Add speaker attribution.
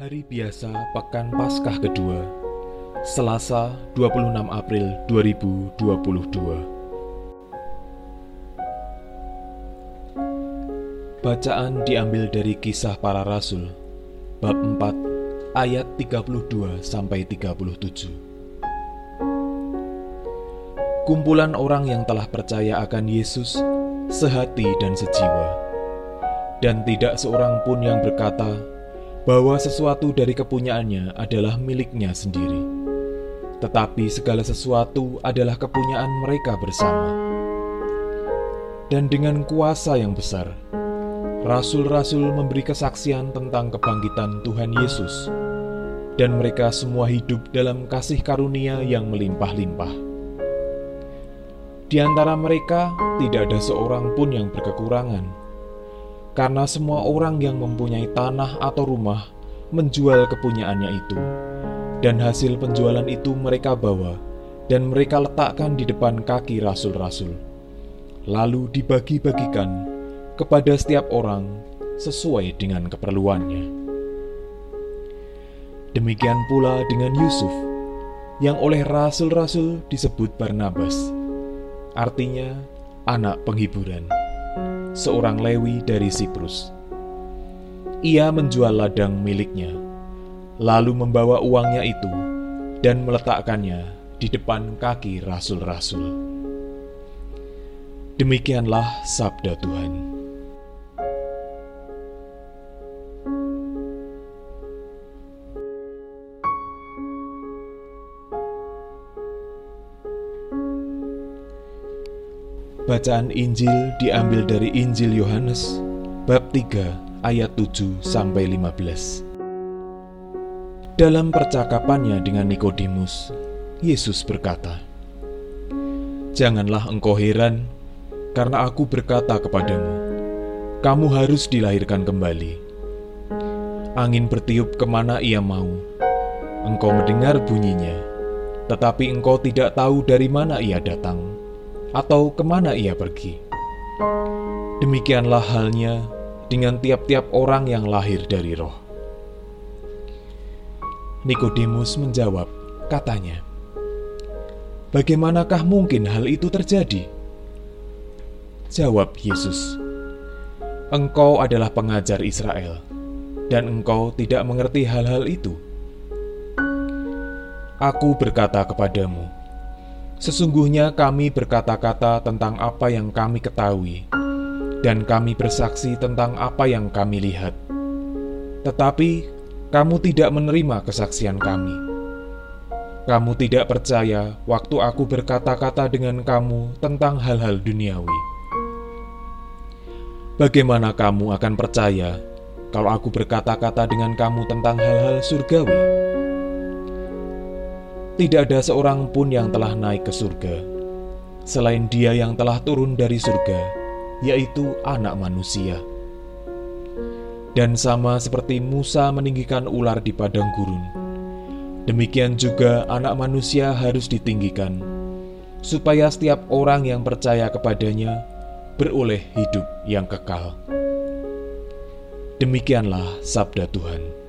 Speaker 1: Hari biasa Pekan Paskah kedua Selasa 26 April 2022 Bacaan diambil dari kisah para rasul Bab 4 ayat 32 sampai 37 Kumpulan orang yang telah percaya akan Yesus sehati dan sejiwa. Dan tidak seorang pun yang berkata bahwa sesuatu dari kepunyaannya adalah miliknya sendiri, tetapi segala sesuatu adalah kepunyaan mereka bersama. Dan dengan kuasa yang besar, rasul-rasul memberi kesaksian tentang kebangkitan Tuhan Yesus, dan mereka semua hidup dalam kasih karunia yang melimpah-limpah. Di antara mereka tidak ada seorang pun yang berkekurangan karena semua orang yang mempunyai tanah atau rumah menjual kepunyaannya itu, dan hasil penjualan itu mereka bawa dan mereka letakkan di depan kaki rasul-rasul, lalu dibagi-bagikan kepada setiap orang sesuai dengan keperluannya. Demikian pula dengan Yusuf, yang oleh rasul-rasul disebut Barnabas, artinya anak penghiburan seorang Lewi dari Siprus. Ia menjual ladang miliknya, lalu membawa uangnya itu dan meletakkannya di depan kaki rasul-rasul. Demikianlah sabda Tuhan. Bacaan Injil diambil dari Injil Yohanes bab 3 ayat 7 sampai 15. Dalam percakapannya dengan Nikodemus, Yesus berkata, "Janganlah engkau heran karena aku berkata kepadamu, kamu harus dilahirkan kembali. Angin bertiup ke mana ia mau, engkau mendengar bunyinya, tetapi engkau tidak tahu dari mana ia datang." Atau ke mana ia pergi. Demikianlah halnya dengan tiap-tiap orang yang lahir dari roh. Nikodemus menjawab, katanya, "Bagaimanakah mungkin hal itu terjadi?" Jawab Yesus, "Engkau adalah pengajar Israel, dan engkau tidak mengerti hal-hal itu. Aku berkata kepadamu, Sesungguhnya kami berkata-kata tentang apa yang kami ketahui, dan kami bersaksi tentang apa yang kami lihat. Tetapi kamu tidak menerima kesaksian kami. Kamu tidak percaya waktu aku berkata-kata dengan kamu tentang hal-hal duniawi. Bagaimana kamu akan percaya kalau aku berkata-kata dengan kamu tentang hal-hal surgawi? Tidak ada seorang pun yang telah naik ke surga, selain Dia yang telah turun dari surga, yaitu Anak Manusia. Dan sama seperti Musa meninggikan ular di padang gurun, demikian juga Anak Manusia harus ditinggikan, supaya setiap orang yang percaya kepadanya beroleh hidup yang kekal. Demikianlah sabda Tuhan.